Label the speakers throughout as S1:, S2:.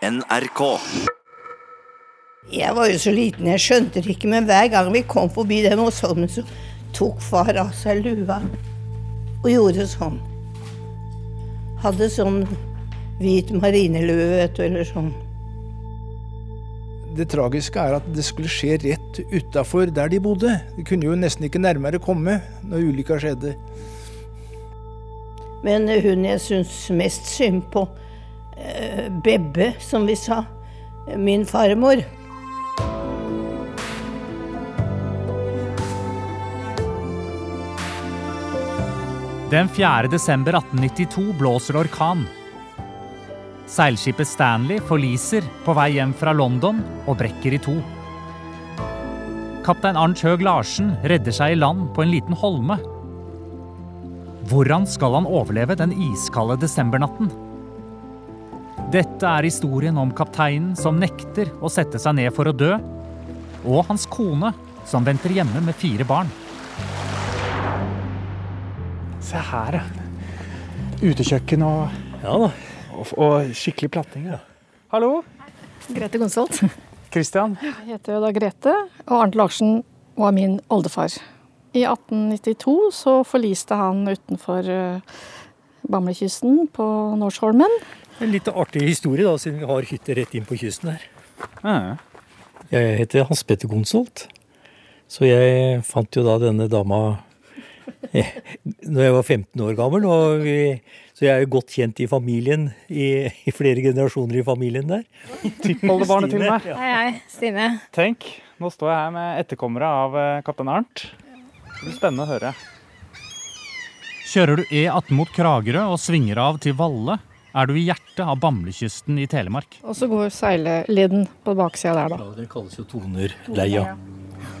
S1: NRK.
S2: Jeg var jo så liten, jeg skjønte det ikke, men hver gang vi kom forbi den Mossholmen, så tok far av seg lua og gjorde sånn. Hadde sånn hvit marinelue, vet du, eller sånn.
S3: Det tragiske er at det skulle skje rett utafor der de bodde. De kunne jo nesten ikke nærmere komme når ulykka skjedde.
S2: Men hun jeg syns mest synd på, Bebbe, som vi sa, min farmor.
S4: Den 4. desember 1892 blåser orkan. Seilskipet Stanley forliser på vei hjem fra London og brekker i to. Kaptein Arnt Høeg Larsen redder seg i land på en liten holme. Hvordan skal han overleve den iskalde desembernatten? Dette er historien om kapteinen som nekter å sette seg ned for å dø, og hans kone som venter hjemme med fire barn.
S5: Se her, ja. Utekjøkken og,
S6: Ja da.
S5: og, og skikkelig platting. Ja. Hallo,
S7: Grete Gonsolt.
S5: Christian.
S7: Jeg heter jo da Grete, og Arnt Larsen var min oldefar. I 1892 så forliste han utenfor uh, Bamlekysten på Norsholmen.
S6: En litt artig historie, da, siden vi har hytte rett inn på kysten her.
S5: Ja.
S6: Jeg heter Hans Petter Gonsolt, så jeg fant jo da denne dama eh, når jeg var 15 år gammel. Og vi, så jeg er jo godt kjent i familien, i, i flere generasjoner i familien der.
S5: Tippoldebarnet til meg.
S7: Hei, hei. Stine.
S5: Tenk, nå står jeg her med etterkommere av eh, kaptein Arnt. Det blir spennende å høre.
S4: Kjører du E18 mot Kragerø og svinger av til Valle, er du i hjertet av Bamlekysten i Telemark.
S7: Og så går seileliden på baksida der, da.
S6: Ja, det kalles jo Tonerleia.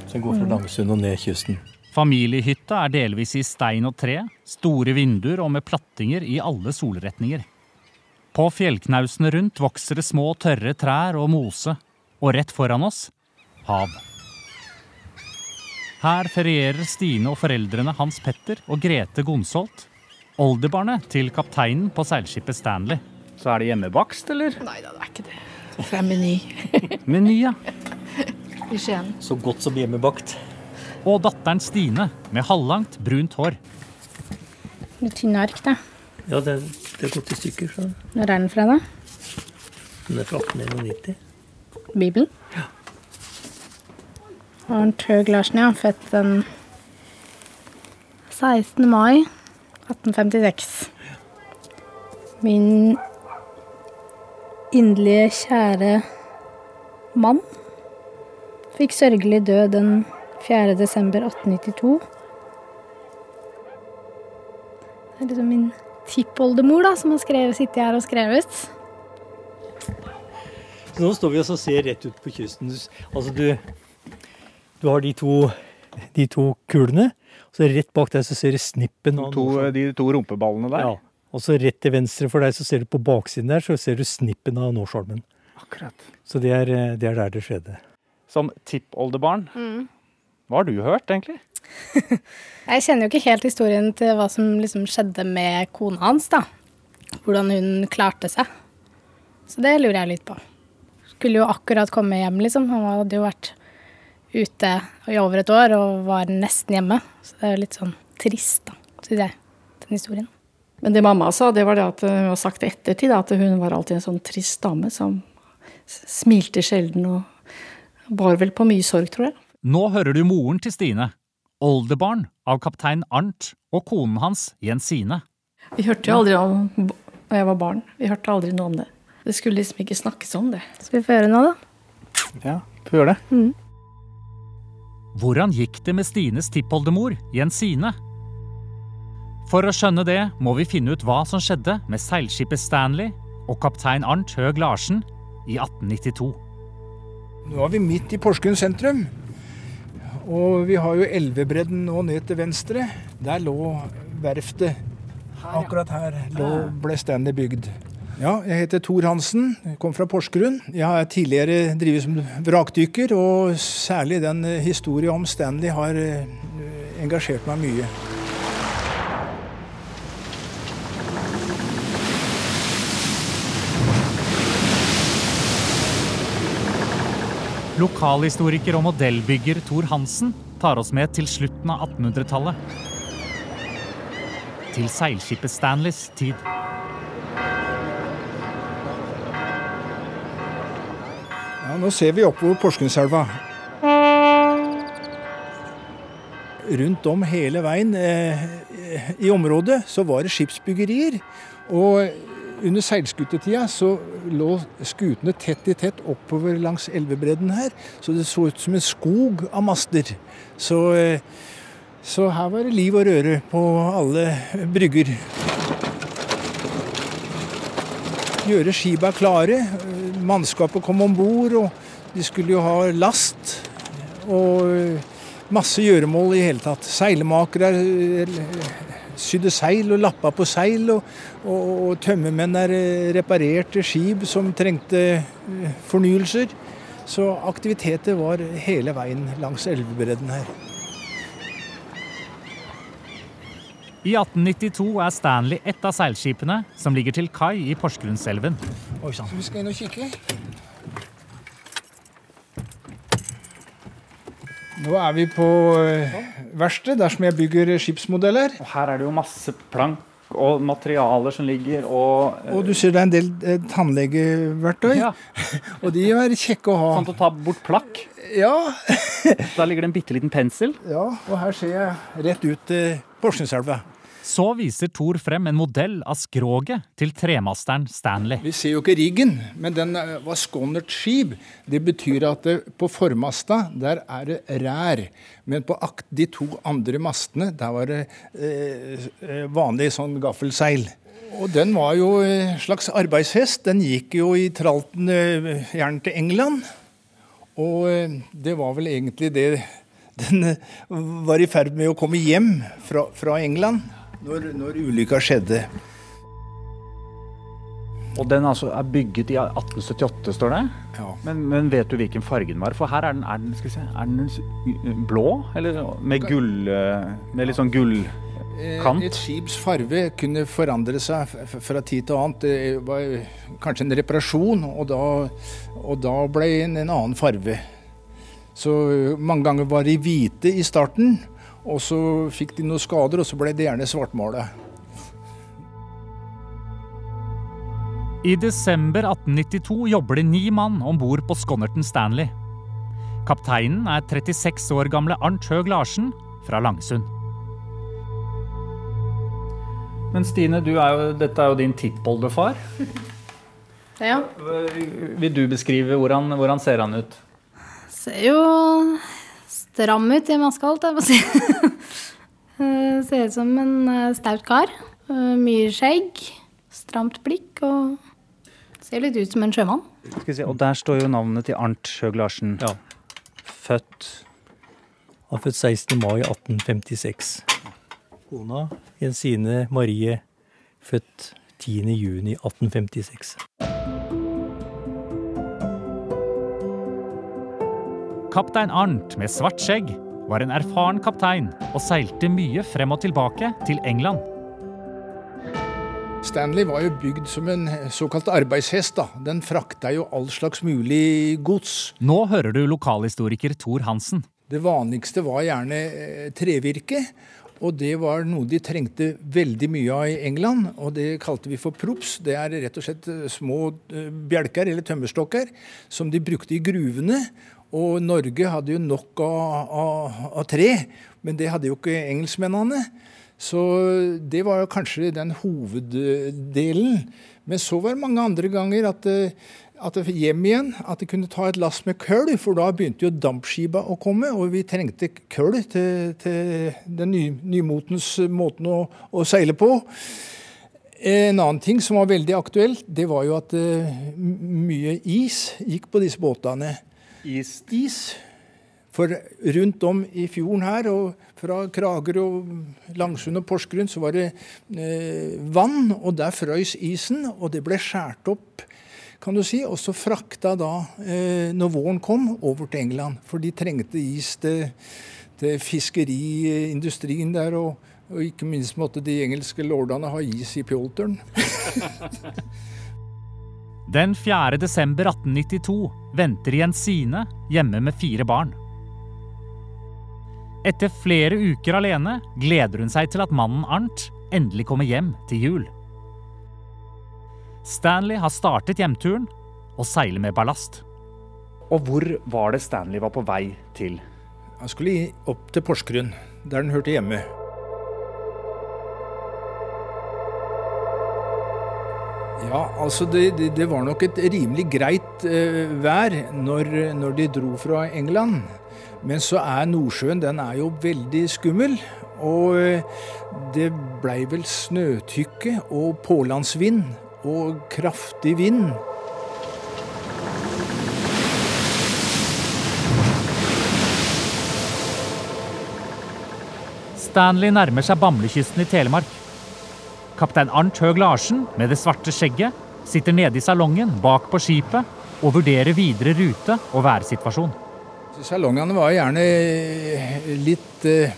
S6: Så den går fra Langsund og ned kysten.
S4: Familiehytta er delvis i stein og tre, store vinduer og med plattinger i alle solretninger. På fjellknausene rundt vokser det små, tørre trær og mose, og rett foran oss hav. Her ferierer Stine og foreldrene Hans Petter og Grete Gonsolt, oldebarnet til kapteinen på seilskipet Stanley.
S5: Så er det hjemmebakst, eller?
S7: Nei da, det er ikke det. Fra Meny
S5: Meny, ja.
S7: i Skien.
S6: Så godt som hjemmebakt.
S4: Og datteren Stine med halvlangt, brunt hår.
S7: Litt tynne ark, da.
S6: Ja, det, det er gått i stykker. Så.
S7: Når er den fra, da?
S6: Den er fra 1891.
S7: Bibelen? Ja. Arnt Høeg Larsen, ja. Født den 16. mai 1856. Min inderlige, kjære mann fikk sørgelig død den 4. desember 1892. Det er liksom min tippoldemor da, som har skrevet, sittet her og skrevet.
S6: Nå står vi og ser rett ut på kysten. Altså, du, du har de to, de to kulene, og så rett bak deg så ser du snippen. av
S5: To, de to rumpeballene der.
S6: Ja. Og så rett til venstre for deg så ser du på baksiden der, så ser du snippen av Norsholmen.
S5: Akkurat.
S6: Så det er, eh, det er der det skjedde.
S5: Som tippoldebarn. Hva har du hørt, egentlig?
S7: Jeg kjenner jo ikke helt historien til hva som liksom skjedde med kona hans, da. Hvordan hun klarte seg. Så det lurer jeg litt på. Skulle jo akkurat komme hjem, liksom. Han hadde jo vært ute i over et år og var nesten hjemme. Så det er jo litt sånn trist, da, syns jeg, den historien.
S8: Men det mamma sa, det var det at hun har sagt i ettertid, at hun var alltid en sånn trist dame som smilte sjelden og bar vel på mye sorg, tror jeg.
S4: Nå hører du moren til Stine, oldebarn av kaptein Arnt og konen hans Jensine.
S8: Vi hørte jo aldri om da jeg var barn. Vi hørte aldri noe om det. Det skulle liksom ikke snakkes om det.
S7: Skal vi få høre nå, da?
S5: Ja, få gjøre det.
S4: Hvordan gikk det med Stines tippoldemor Jensine? For å skjønne det må vi finne ut hva som skjedde med seilskipet Stanley og kaptein Arnt Høeg Larsen i 1892.
S3: Nå er vi midt i Porsgrunn sentrum. Og vi har jo Elvebredden nå ned til venstre. Der lå verftet. Akkurat her lå, ble Stanley bygd. Ja, jeg heter Tor Hansen, jeg kom fra Porsgrunn. Jeg har tidligere drevet som vrakdykker, og særlig den historien om Stanley har eh, engasjert meg mye.
S4: Lokalhistoriker og modellbygger Thor Hansen tar oss med til slutten av 1800-tallet. Til seilskipet Stanleys tid.
S3: Ja, nå ser vi oppover Porsgrunnselva. Rundt om hele veien eh, i området så var det skipsbyggerier. Og under seilskutetida så lå skutene tett i tett oppover langs elvebredden her. Så det så ut som en skog av master. Så, eh, så her var det liv og røre på alle brygger. Gjøre skiba klare. Mannskapet kom om bord, og de skulle jo ha last. Og masse gjøremål i hele tatt. Seilmakere sydde seil og lappa på seil, og, og, og tømmermenn er reparerte skip som trengte fornyelser. Så aktiviteter var hele veien langs elvebredden her.
S4: I 1892 er Stanley ett av seilskipene som ligger til kai i Porsgrunnselven.
S3: Oi sann. Vi skal inn og kikke. Nå er vi på verkstedet, der som jeg bygger skipsmodeller.
S5: Og her er det jo masse plank og materialer som ligger, og
S3: Og du ser det er en del eh, tannlegeverktøy.
S5: Ja.
S3: og de er kjekke å ha.
S5: Sånn til å ta bort plakk.
S3: Ja.
S5: Da ligger det en bitte liten pensel.
S3: ja. Og her ser jeg rett ut til Porsgrunnselva.
S4: Så viser Thor frem en modell av skroget til tremasteren Stanley.
S3: Vi ser jo ikke riggen, men den eh, var skånert skip. Det betyr at det, på formasta der er det rær. Men på akt, de to andre mastene der var det eh, eh, vanlig sånn gaffelseil. Og den var jo en slags arbeidshest. Den gikk jo i tralten eh, gjerne til England. Og eh, det var vel egentlig det den eh, var i ferd med å komme hjem fra, fra England når, når ulykka skjedde.
S5: Og den altså er bygget i 1878, står det.
S3: Ja.
S5: Men, men vet du hvilken farge den var? For her er den, er den, se, er den blå? Eller med gull eh, Med litt sånn gull...
S3: Eh, Et skips farge kunne forandre seg fra tid til annet. Det var kanskje en reparasjon, og da, og da ble det en, en annen farve. Så eh, mange ganger var de hvite i starten, og så fikk de noen skader, og så ble det gjerne svartmala.
S4: I desember 1892 jobber det ni mann om bord på Sconnerton Stanley. Kapteinen er 36 år gamle Arnt Høeg Larsen fra Langsund.
S5: Men Stine, du er jo, dette er jo din tippoldefar.
S7: Ja.
S5: Vil du beskrive hvordan, hvordan ser han ut?
S7: Ser jo stram ut i maska, holdt jeg på å si. Eh, Ser ut som en eh, staut kar. Eh, Mye skjegg, stramt blikk og ser litt ut som en sjømann.
S5: Skal vi se, og der står jo navnet til Arnt Sjøg Larsen.
S6: Ja.
S5: Født
S6: Han er født 16. mai 1856. Kona Jensine Marie, født 10. juni 1856.
S4: Kaptein Arnt med svart skjegg var en erfaren kaptein og seilte mye frem og tilbake til England.
S3: Stanley var jo bygd som en såkalt arbeidshest. da. Den frakta jo all slags mulig gods.
S4: Nå hører du lokalhistoriker Thor Hansen.
S3: Det vanligste var gjerne eh, trevirke. Og det var noe de trengte veldig mye av i England, og det kalte vi for props. Det er rett og slett eh, små eh, bjelker eller tømmerstokker som de brukte i gruvene. Og Norge hadde jo nok av, av, av tre, men det hadde jo ikke engelskmennene. Så det var jo kanskje den hoveddelen. Men så var det mange andre ganger at, eh, at det hjem igjen, at de kunne ta et lass med køll, for da begynte jo dampskipa å komme, og vi trengte køll til, til den ny, nymotens måten å, å seile på. En annen ting som var veldig aktuelt, det var jo at eh, mye is gikk på disse båtene. Is. For rundt om i fjorden her, og fra Kragerø og Langsund og Porsgrunn, så var det eh, vann, og der frøys isen, og det ble skåret opp, kan du si, og så frakta da, eh, når våren kom, over til England. For de trengte is til, til fiskeriindustrien der, og, og ikke minst måtte de engelske lordene ha is i pjolteren.
S4: Den 4. desember 1892 venter Jensine hjemme med fire barn. Etter flere uker alene gleder hun seg til at mannen Arnt endelig kommer hjem til jul. Stanley har startet hjemturen og seiler med ballast.
S5: Og hvor var det Stanley var på vei til?
S3: Han skulle opp til Porsgrunn, der den hørte hjemme. Ja, altså det, det, det, var nok et rimelig greit uh, vær når, når, de dro fra England. Men så er Nordsjøen den er jo veldig skummel. Og uh, det blei vel snøtykke og pålandsvind og kraftig vind.
S4: Stanley nærmer seg Bamlekysten i Telemark. Kaptein Arnt Høeg Larsen med det svarte skjegget sitter nede i salongen bak på skipet og vurderer videre rute og værsituasjon.
S3: Salongene var gjerne litt uh,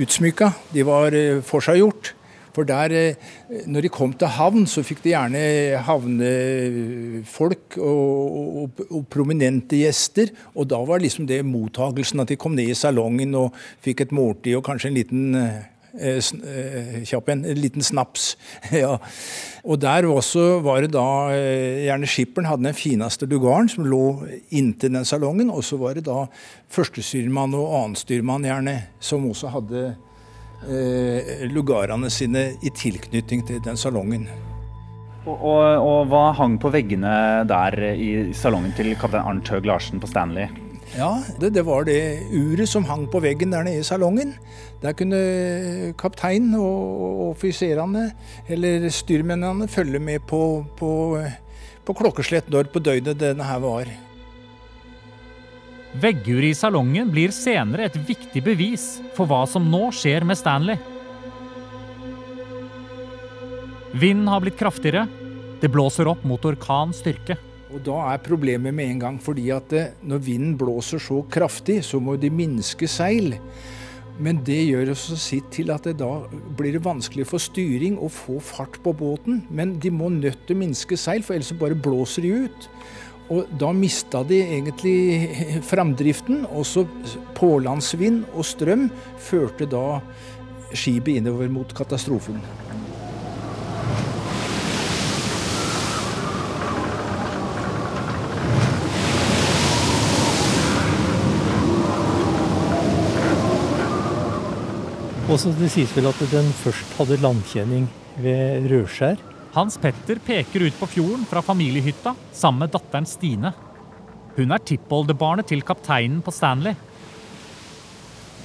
S3: utsmykka. De var uh, forseggjort. For der, uh, når de kom til havn, så fikk de gjerne havnefolk og, og, og, prominente gjester. Og da var liksom det mottagelsen, at de kom ned i salongen og fikk et måltid og kanskje en liten Eh, eh, kjapp en, en liten snaps. ja. Og der også var det da eh, gjerne skipperen hadde den fineste lugaren som lå inntil den salongen. Og så var det da førstestyrmann og annenstyrmann gjerne som også hadde eh, lugarene sine i tilknytning til den salongen.
S5: Og, og, og, hva hang på veggene der i salongen til kaptein Arnt Høeg Larsen på Stanley?
S3: Ja, det, det, var det uret som hang på veggen der nede i salongen. Der kunne kapteinen og offiserene, eller styrmennene, følge med på, på, på klokkeslett når på døgnet denne her var.
S4: Vegguret i salongen blir senere et viktig bevis for hva som nå skjer med Stanley. Vinden har blitt kraftigere. Det blåser opp mot orkanstyrke.
S3: Og Da er problemet med en gang fordi at når vinden blåser så kraftig, så må de minske seil. Men det gjør også sitt til at det da blir det vanskelig for styring å få fart på båten. Men de må nødt til å minske seil, for ellers bare blåser de ut. Og da mista de egentlig framdriften. Også pålandsvind og strøm førte da skipet innover mot katastrofen.
S6: Også det sies vel at den først hadde landkjenning ved Rødskjær.
S4: Hans Petter peker ut på fjorden fra familiehytta sammen med datteren Stine. Hun er tippoldebarnet til kapteinen på Stanley.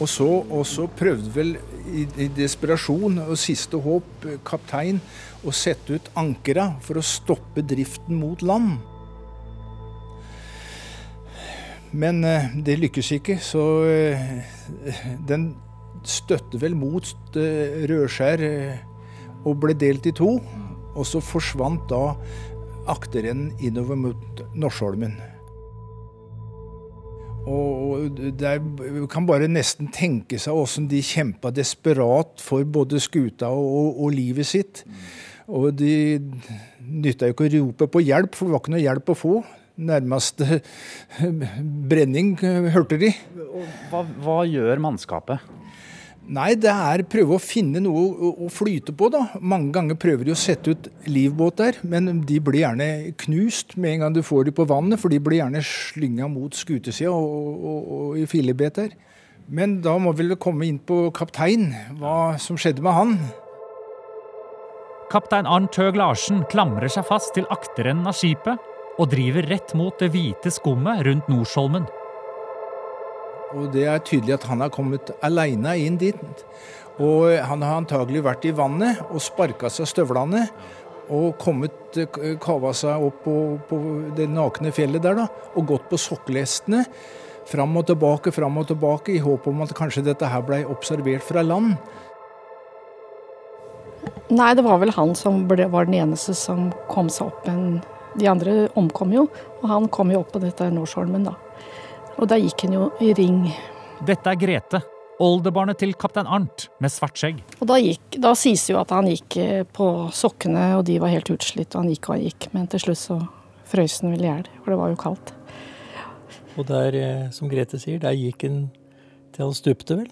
S3: Og så, og så prøvde vel i, i, desperasjon og siste håp kaptein å sette ut ankera for å stoppe driften mot land. Men eh, det lykkes ikke, så eh, den støtte vel mot eh, Rødskjær eh, og ble delt i to. Og så forsvant da akterenden innover mot Norsholmen. Og der kan bare nesten tenke seg åssen de kjempa desperat for både skuta og, og, livet sitt. Og de nytta jo ikke å rope på hjelp, for det var ikke noe hjelp å få. Nærmeste brenning hørte de.
S5: Hva, hva gjør mannskapet?
S3: Nei, det er prøve å finne noe å, flyte på, da. Mange ganger prøver de å sette ut livbåter, men de blir gjerne knust med en gang du får dem på vannet, for de blir gjerne slynga mot skutesida og, og, og, i filebeter. Men da må vi vel komme inn på kaptein, hva som skjedde med han.
S4: Kaptein Arnt Høeg Larsen klamrer seg fast til akterenden av skipet og driver rett mot det hvite skummet rundt Nordsholmen.
S3: Og det er tydelig at han har kommet aleine inn dit. Og han har antagelig vært i vannet og sparka seg støvlene. Og kommet, eh, kava seg opp på, på, det nakne fjellet der da, og gått på sokkelhestene. Fram og tilbake, fram og tilbake, i håp om at kanskje dette her ble observert fra land.
S8: Nei, det var vel han som ble, var den eneste som kom seg opp. En, de andre omkom jo, og han kom jo opp på dette Norsholmen, da. Og da gikk hun jo i ring.
S4: Dette er Grete, oldebarnet til kaptein Arnt med svart skjegg.
S8: Og da, gikk, da sies det jo at han gikk eh, på sokkene, og de var helt utslitt, og han gikk og han gikk. Men til slutt så frøsen vel i hjel, for det var jo kaldt.
S6: Og der, eh, som Grete sier, der gikk han til han stupte, vel.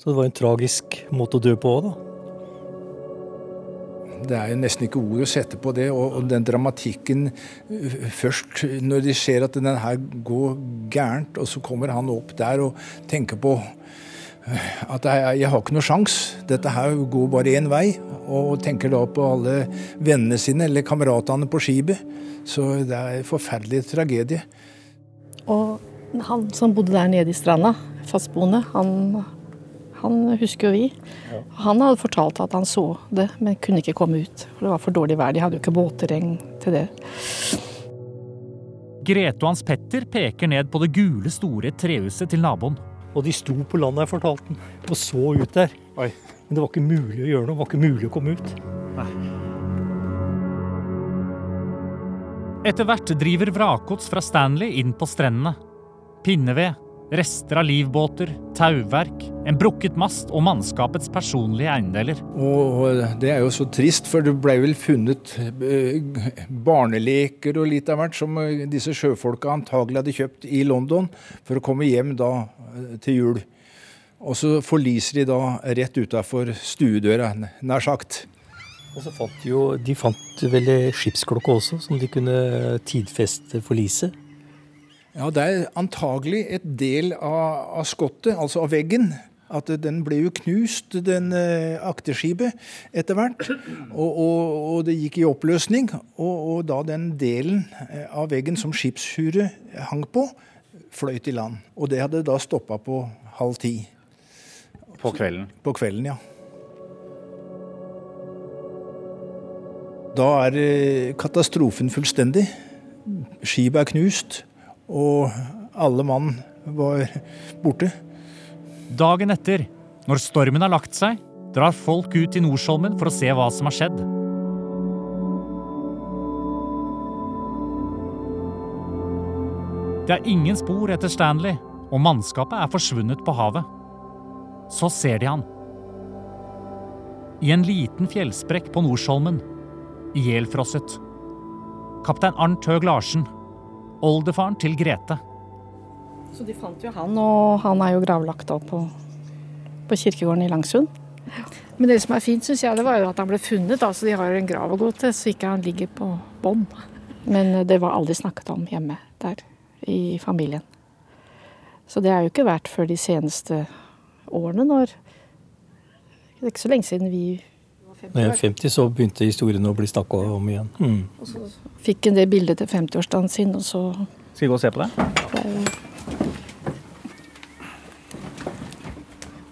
S6: Så det var en tragisk måte å dø på òg, da.
S3: Det er jo nesten ikke ord å sette på det. Og, og den dramatikken uh, først, når de ser at den her går gærent, og så kommer han opp der og tenker på uh, at jeg, jeg har ikke noe sjans. Dette her går bare én vei. Og tenker da på alle vennene sine eller kameratene på skipet. Så det er en forferdelig tragedie.
S8: Og han som bodde der nede i stranda, fastboende, han, han husker jo vi. Han hadde fortalt at han så det, men kunne ikke komme ut. For det var for dårlig vær. De hadde jo ikke båtterreng til det.
S4: Grete og Hans Petter peker ned på det gule, store trehuset til naboen.
S6: Og de sto på landet, jeg fortalte den, og så ut der.
S5: Oi.
S6: Men det var ikke mulig å gjøre noe. Det var ikke mulig å komme ut. Nei.
S4: Etter hvert driver vrakgods fra Stanley inn på strendene. Pinneved, rester av livbåter, tauverk, en brukket mast og mannskapets personlige eiendeler.
S3: Og det er jo så trist, for det ble vel funnet eh, barneleker og litt av hvert som eh, disse sjøfolka antagelig hadde kjøpt i London for å komme hjem da eh, til jul. Og så forliser de da rett utafor stuedøra, nær sagt.
S6: Og så fant de jo De fant vel skipsklokke også, som de kunne tidfeste forliset.
S3: Ja, det er antagelig et del av, av skottet, altså av veggen. At den ble jo knust, den eh, akterskipet, etter hvert. Og, og, og det gikk i oppløsning. Og, og da den delen eh, av veggen som skipshuret hang på, fløyt i land. Og det hadde da stoppa på halv ti
S5: På kvelden.
S3: på kvelden, ja. Da er eh, katastrofen fullstendig. Skipet er knust, og alle mann var borte.
S4: Dagen etter, når stormen har lagt seg, drar folk ut til Norsholmen for å se hva som har skjedd. Det er ingen spor etter Stanley, og mannskapet er forsvunnet på havet. Så ser de han. I en liten fjellsprekk på Norsholmen. ihjelfrosset. Kaptein Arnt Høeg Larsen, oldefaren til Grete.
S8: Så de fant jo han, og han er jo gravlagt opp på, på kirkegården i Langsund. Men det som er fint, syns jeg, det var jo at han ble funnet. altså De har en grav å gå til, så ikke han ligger på bånn. Men det var aldri snakket om hjemme der, i familien. Så det er jo ikke vært før de seneste årene, når Det er ikke så lenge siden vi
S6: 50, så begynte historien å bli snakka om igjen. Mm.
S8: fikk en det bildet til 50-årsdagen sin, og så
S5: Skal vi gå og se på det?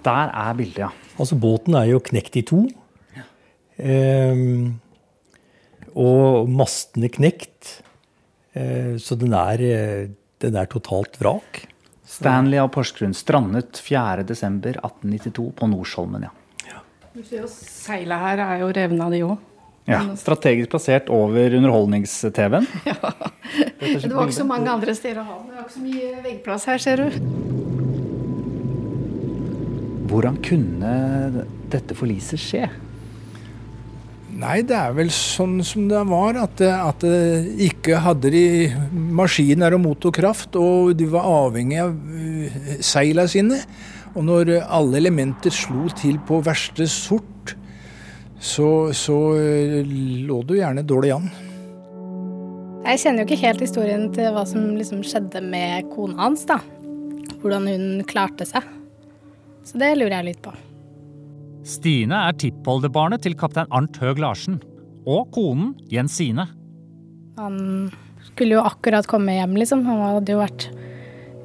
S5: Der er bildet, ja.
S6: Altså, båten er jo knekt i to. Ehm, og mastene knekt. Eh, så den er, eh, den er totalt vrak.
S5: Stanley av Porsgrunn strandet 4.12.1892 på Nordsholmen, ja.
S8: Du ser jo seila her er jo revna, de òg.
S5: ja. Strategisk plassert over underholdnings-TV-en.
S8: Det var ikke så mange andre steder å ha den. Det var ikke så mye veggplass her, ser du.
S5: Hvordan kunne dette forliset skje?
S3: Nei, det er vel sånn som det var, at, at det ikke hadde de maskiner og motorkraft, og de var avhengig av uh, seila sine. Og når alle elementer slo til på verste sort, så, så uh, lå du gjerne dårlig an.
S7: Jeg kjenner jo ikke helt historien til hva som liksom skjedde med kona hans, da. Hvordan hun klarte seg. Så det lurer jeg litt på.
S4: Stine er tippoldebarnet til kaptein Arnt Høeg Larsen. Og konen Jensine.
S7: Han skulle jo akkurat komme hjem, liksom. Han hadde jo vært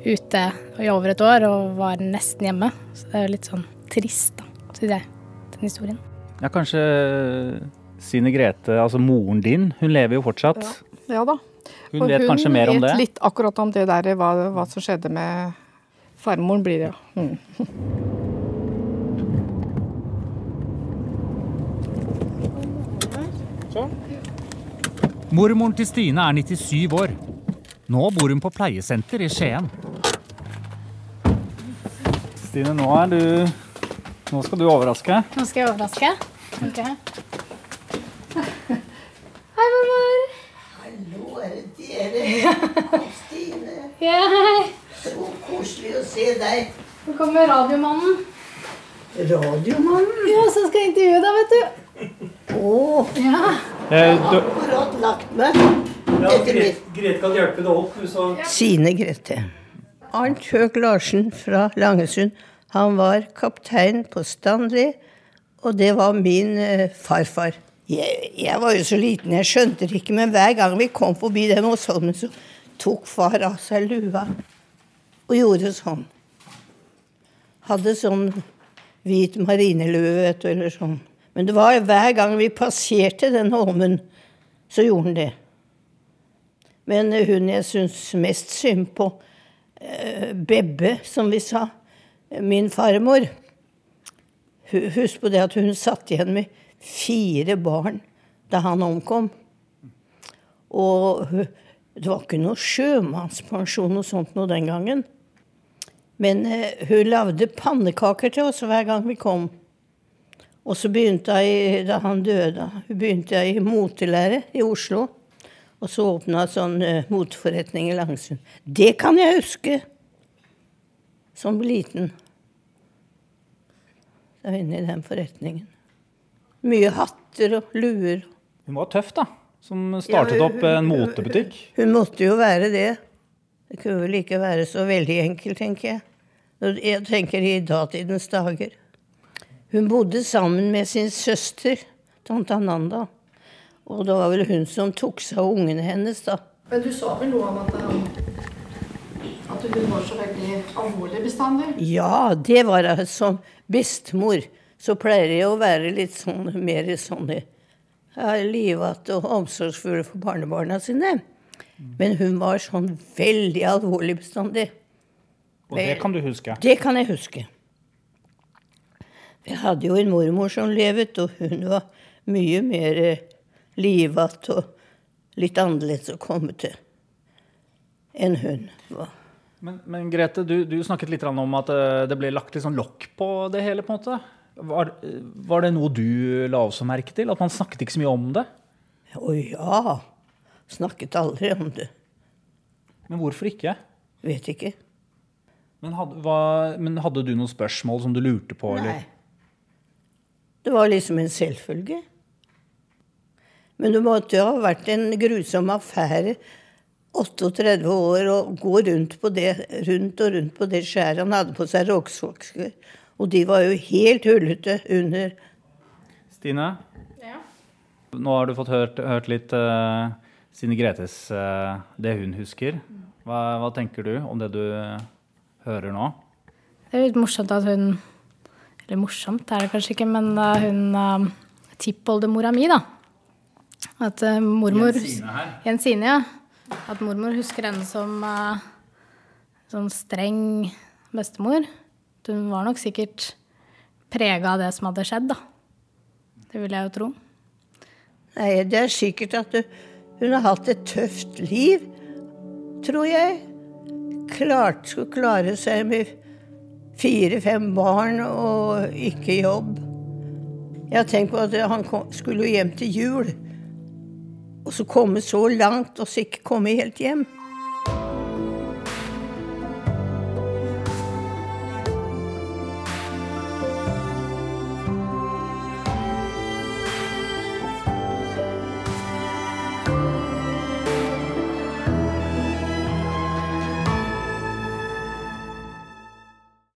S7: ute i over et år og var nesten hjemme. Så det er jo litt sånn trist, da, syns jeg, den historien.
S5: Ja, kanskje Sine Grete, altså moren din, hun lever jo fortsatt.
S8: Ja da.
S5: Hun
S8: Og
S5: vet kanskje mer om
S8: vet
S5: det?
S8: litt akkurat om det der, hva, hva som skjedde med farmoren, blir det, ja. Mm.
S4: Mormoren til Stine er 97 år. Nå bor hun på pleiesenter i Skien.
S5: Stine, nå, du, nå skal du overraske.
S7: Nå skal jeg overraske? Ok. Hei, mormor.
S2: Hallo, er det dere? Stine Ja, hei. Så koselig å se deg.
S7: Nå kommer Radiomannen.
S2: Radiomannen?
S7: Ja, så skal jeg intervjue deg, vet du.
S2: Å. Oh.
S7: Ja.
S5: Eh, jeg har
S2: akkurat lagt meg. Ja, Grete,
S6: Grete kan hjelpe deg opp.
S2: Sine Grete. Arnt Høeg Larsen fra Langesund. Han var kaptein på Stanley, og det var min eh, farfar. Jeg, jeg var jo så liten, jeg skjønte det ikke, men hver gang vi kom forbi den Åsholmen, så tok far av seg lua og gjorde sånn. Hadde sånn hvit marinelue, vet du, eller sånn. Men det var hver gang vi passerte den holmen, så gjorde han det. Men hun jeg syns mest synd på, eh, Bebbe, som vi sa, min farmor Husk på det at hun satt igjen med fire barn da han omkom. Og det var ikke noe sjømannspensjon og sånt noe den gangen. Men eh, hun lagde pannekaker til oss hver gang vi kom. Og så begynte jeg, da han døde, hun begynte jeg i motelære i Oslo. Og så åpna sånn uh, moteforretning i Langsund. Det kan jeg huske! Som liten. Da inne i den forretningen. Mye hatter og luer.
S5: hun var tøff, da. Som startet
S2: Ja,
S5: opp en motebutikk.
S2: Hun måtte jo være det. Det kunne vel ikke være så veldig enkelt, tenker jeg. Jeg tenker i datidens dager. Hun bodde sammen med sin søster, tante Ananda. Og det var vel hun som tok seg av ungene hennes, da.
S8: Men du sa vel noe om at, at hun var så veldig alvorlig bestandig?
S2: Ja, det var jeg som bestemor. Så pleier jeg å være litt sånn mer sånn livete og omsorgsfull for barnebarna sine. Men hun var sånn veldig alvorlig bestandig.
S5: Og det kan du huske.
S2: Det kan jeg huske. Jeg hadde jo en mormor som levet, og hun var mye mer eh, livete og litt annerledes å komme til enn hun var.
S5: Men, men Grete, du, du snakket litt om at eh, det ble lagt litt sånn lokk på det hele. på en måte. Var, var det noe du la også merke til? At man snakket ikke så mye om det?
S2: Å ja. Snakket aldri om det.
S5: Men hvorfor ikke?
S2: Vet ikke.
S5: Men hadde, hva, men hadde du noen spørsmål som du lurte på?
S2: Nei.
S5: Eller?
S2: Det var liksom en selvfølge. Men det måtte jo ha vært en grusom affære 38 år å gå rundt, på det, rundt og rundt på det skjæret. Han hadde på seg rocksokker, og de var jo helt hullete under.
S5: Stine? Nå har du fått hørt, hørt litt uh, Stine Gretes uh, det hun husker. Hva, hva tenker du om det du hører nå?
S7: Det er litt morsomt at hun Eller morsomt er det kanskje ikke, men hun uh, tippoldemora mi, da. At uh, mormor
S5: Jensine.
S7: Jensine, ja. At mormor husker henne som uh, sånn streng bestemor. Hun var nok sikkert prega av det som hadde skjedd, da. Det vil jeg jo tro.
S2: Nei, det er sikkert at hun har hatt et tøft liv, tror jeg. Klart skulle klare seg med fire-fem barn og ikke jobb. Jeg har tenkt på at han kom, skulle jo hjem til jul. Og så komme så langt, og så ikke komme helt hjem.